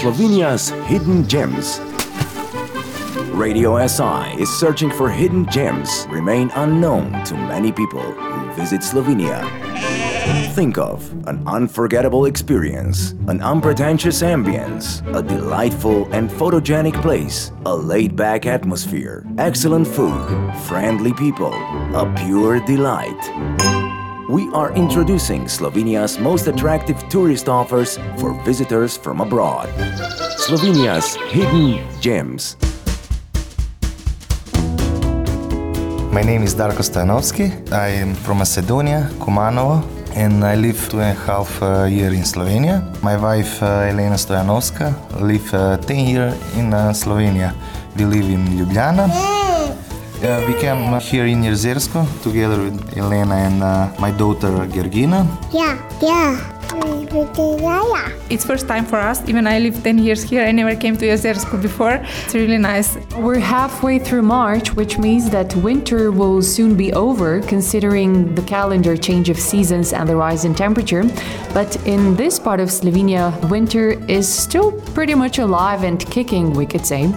Slovenia's hidden gems. Radio SI is searching for hidden gems remain unknown to many people who visit Slovenia. Think of an unforgettable experience, an unpretentious ambience, a delightful and photogenic place, a laid back atmosphere, excellent food, friendly people, a pure delight. We are introducing Slovenia's most attractive tourist offers for visitors from abroad. Slovenia's hidden gems. My name is Darko Stojanovski. I am from Macedonia, Kumanovo, and I live two and a half uh, year in Slovenia. My wife uh, Elena Stojanovska live uh, 10 years in uh, Slovenia. We live in Ljubljana. Uh, we came here in Jezersko together with Elena and uh, my daughter Georgina. Yeah, yeah. Yeah. It's first time for us. Even I lived 10 years here. I never came to Jezersko before. It's really nice. We're halfway through March, which means that winter will soon be over, considering the calendar change of seasons and the rise in temperature. But in this part of Slovenia, winter is still pretty much alive and kicking, we could say.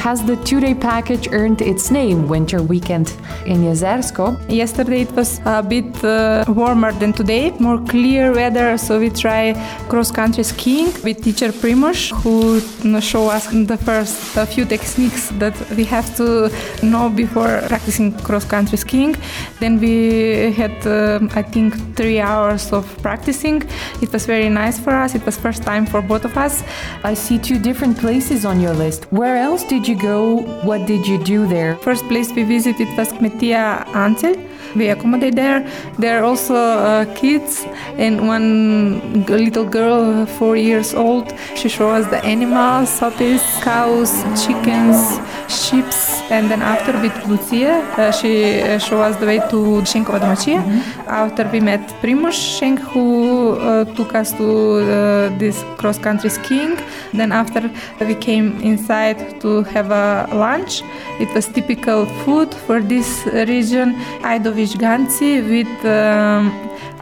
Has the two day package earned its name, Winter Weekend in Jezersko? Yesterday it was a bit uh, warmer than today, more clear weather, so we try cross country skiing with teacher Primoz, who you know, show us the first a few techniques that we have to know before practicing cross country skiing. Then we had, uh, I think, three hours of practicing. It was very nice for us. It was first time for both of us. I see two different places on your list. Where else did you go? What did you do there? First place we visited was Kmetija Ancel. We accommodate there. There are also uh, kids and one little girl, four years old. She shows us the animals, puppies, cows, chickens, sheep. And then after with Lucia, uh, she uh, showed us the way to Šenkova Domačija. After we met Primoz Šenk, who uh, took us to uh, this cross-country skiing. Then after we came inside to have a lunch. It was typical food for this region. Ajdović ganci with um,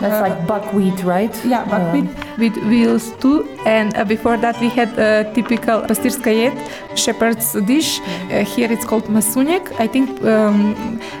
That's like buckwheat, right? yeah, buckwheat with wheels too. And uh, before that, we had a typical pastirska jed, shepherd's dish. Uh, here it's called masunek. I think um,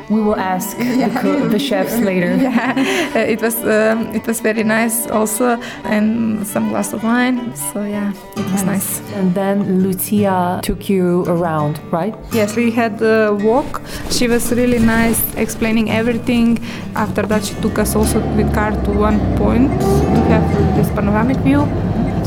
We will ask the, co- the chefs later. yeah, uh, it was um, it was very nice also, and some glass of wine. So yeah, it was nice. And then Lucia took you around, right? Yes, we had a walk. She was really nice, explaining everything. After that, she took us also with car to one point to have this panoramic view,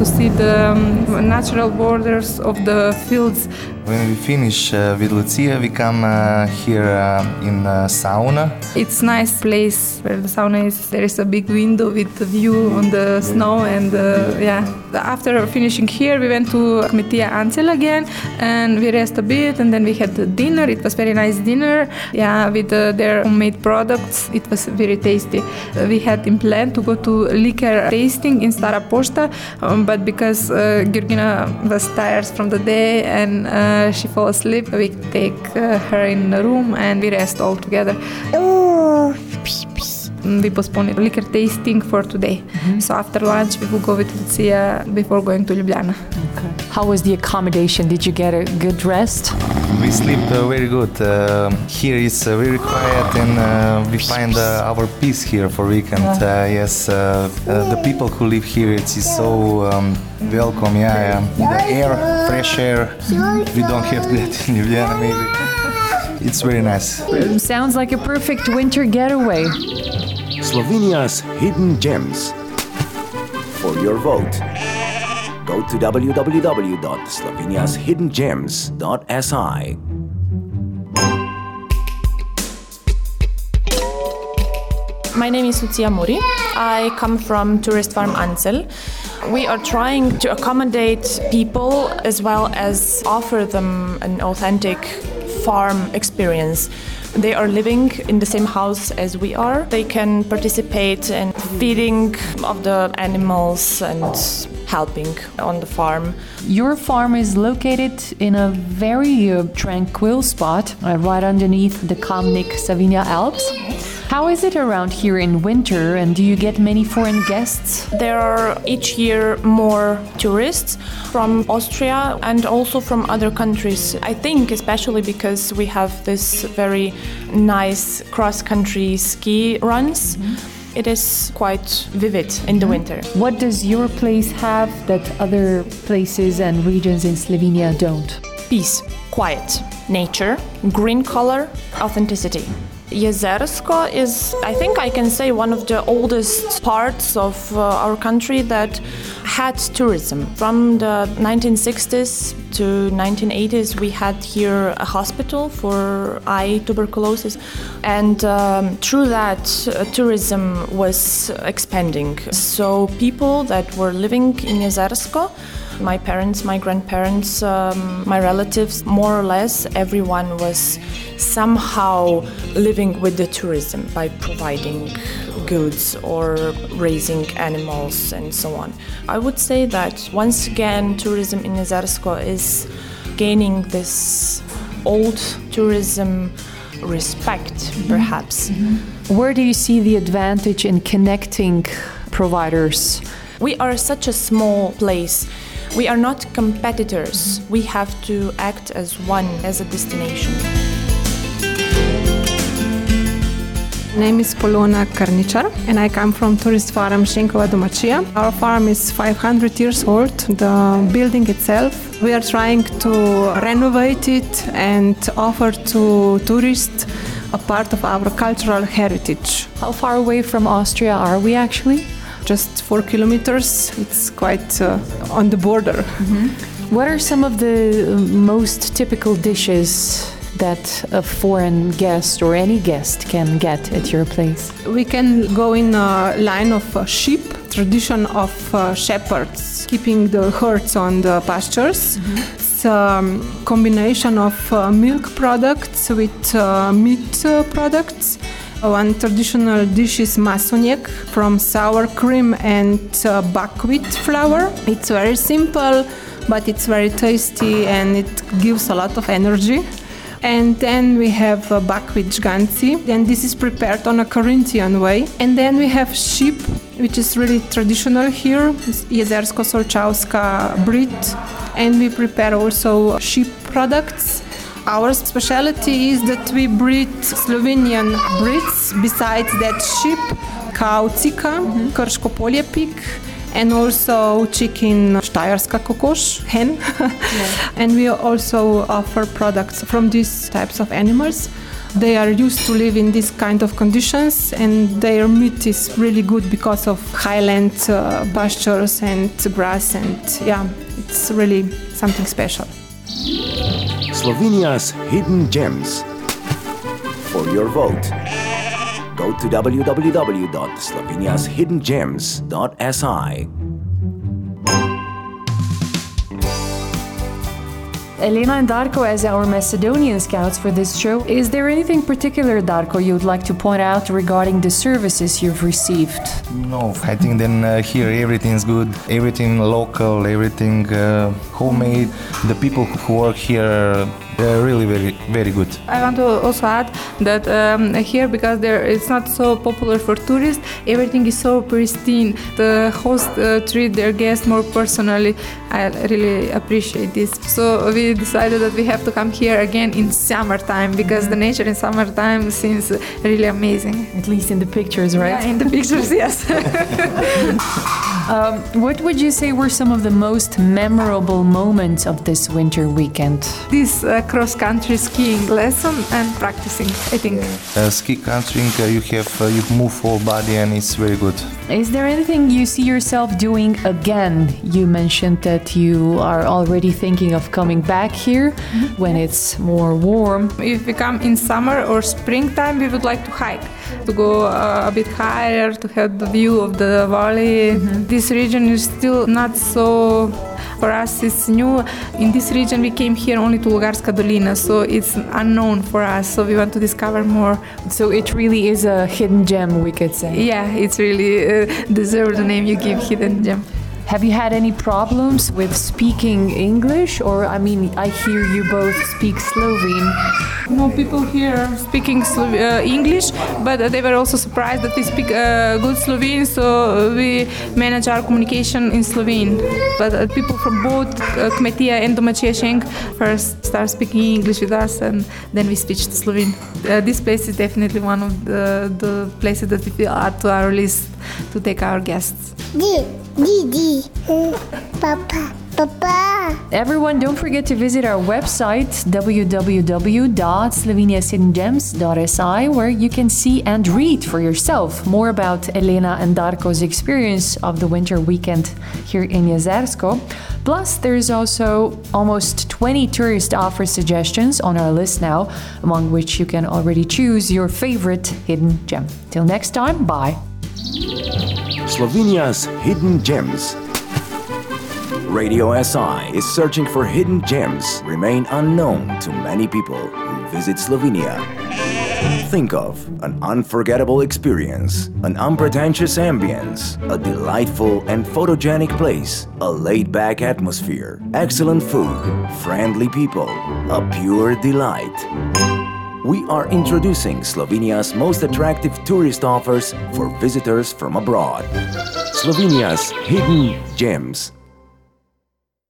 to see the um, natural borders of the fields. When we finish uh, with Lucia, we come uh, here uh, in sauna. It's nice place where the sauna is. There is a big window with a view on the snow, and uh, yeah. After finishing here, we went to Kmetija Ancel again, and we rest a bit, and then we had dinner. It was very nice dinner, yeah, with uh, their homemade products. It was very tasty. Uh, we had in plan to go to liquor tasting in Stara Pošta, um, but because Georgina was tired from the day and uh, she fell asleep, we take uh, her in the room and we rest all together. Oh, We postponed liquor tasting for today. So after lunch, we will go with Lucia before going to Ljubljana. How was the accommodation? Did you get a good rest? We sleep uh, very good. Uh, here is uh, very quiet and uh, we find uh, our peace here for weekend. Uh, yes, uh, uh, the people who live here, it is so um, welcome. Yeah, yeah. The air, fresh air. We don't have that in Ljubljana maybe. It's very nice. Sounds like a perfect winter getaway. Slovenia's hidden gems. For your vote, go to www.slovenia'shiddengems.si. My name is Lucia Muri. I come from Tourist Farm Ancel. We are trying to accommodate people as well as offer them an authentic farm experience. They are living in the same house as we are. They can participate in feeding of the animals and helping on the farm. Your farm is located in a very uh, tranquil spot, uh, right underneath the Kamnik Savinja Alps. How is it around here in winter and do you get many foreign guests? There are each year more tourists from Austria and also from other countries. I think especially because we have this very nice cross country ski runs. It is quite vivid in the winter. What does your place have that other places and regions in Slovenia don't? Peace, quiet, nature, green color, authenticity. Jezersko is, I think I can say, one of the oldest parts of uh, our country that had tourism. From the 1960s to 1980s, we had here a hospital for eye tuberculosis, and um, through that, uh, tourism was expanding. So people that were living in Jezersko my parents, my grandparents, um, my relatives, more or less, everyone was somehow living with the tourism by providing goods or raising animals and so on. I would say that once again, tourism in Jezersko is gaining this old tourism respect, perhaps. Where do you see the advantage in connecting providers? We are such a small place. We are not competitors. We have to act as one, as a destination. My name is Polona Karničar and I come from tourist farm Šenkova Domačija. Our farm is 500 years old. The building itself, we are trying to renovate it and offer to tourists a part of our cultural heritage. How far away from Austria are we actually? Just four kilometers, it's quite uh, on the border. What are some of the uh, most typical dishes that a foreign guest or any guest can get at your place? We can go in a line of uh, sheep, tradition of uh, shepherds keeping the herds on the pastures. It's a combination of uh, milk products with uh, meat uh, products. One traditional dish is masunek from sour cream and uh, buckwheat flour. It's very simple, but it's very tasty and it gives a lot of energy. And then we have uh, buckwheat žganci, and this is prepared on a Carinthian way. And then we have sheep, which is really traditional here, it's Jezersko Solčavska breed. And we prepare also sheep products. Our specialty is that we breed Slovenian breeds besides that sheep, cow cika, Krško polje pig, and also chicken Štajerska kokoš, hen. and we also offer products from these types of animals. They are used to live in this kind of conditions, and their meat is really good because of highland uh, pastures and grass, and yeah, it's really something special. Slovenia's hidden gems. For your vote, go to www.sloveniashiddengems.si. Elena and Darko, as our Macedonian scouts for this show, is there anything particular, Darko, you would like to point out regarding the services you've received? No, I think then uh, here everything's good, everything local, everything uh, homemade. The people who work here, they're really very, very good. I want to also add that um, here, because there it's not so popular for tourists, everything is so pristine. The host uh, treat their guests more personally. I really appreciate this. So we decided that we have to come here again in summertime because the nature in summertime seems really amazing. At least in the pictures, right? Yeah, in the pictures, yes. Um, what would you say were some of the most memorable moments of this winter weekend? this uh, cross-country skiing lesson and practicing, I think. Uh, ski country, uh, you have uh, you move whole body and it's very good. Is there anything you see yourself doing again? You mentioned that you are already thinking of coming back here when it's more warm. If we come in summer or springtime, we would like to hike, to go uh, a bit higher, to have the view of the valley. This region is still not so. For us, it's new. In this region, we came here only to Logarska Dolina, so it's unknown for us. So we want to discover more. So it really is a hidden gem, we could say. Yeah, it's really uh, deserve the name you give Hidden Gem. Have you had any problems with speaking English? Or, I mean, I hear you both speak Slovene. No people here speaking Slo- uh, English, but they were also surprised that we speak uh, good Slovene, so we manage our communication in Slovene. But uh, people from both uh, Kmetija and Domačija Šenk first start speaking English with us, and then we switch to Slovene. Uh, this place is definitely one of the, the places that we feel add to our list to take our guests. Di, di, di. Papa, papa. Everyone, don't forget to visit our website www.sloveniashiddengems.si where you can see and read for yourself more about Elena and Darko's experience of the winter weekend here in Jezersko. Plus, there's also almost 20 tourist offer suggestions on our list now, among which you can already choose your favorite hidden gem. Till next time, bye. Slovenia's hidden gems. Radio SI is searching for hidden gems remain unknown to many people who visit Slovenia. Think of an unforgettable experience, an unpretentious ambience, a delightful and photogenic place, a laid back atmosphere, excellent food, friendly people, a pure delight. We are introducing Slovenia's most attractive tourist offers for visitors from abroad. Slovenia's hidden gems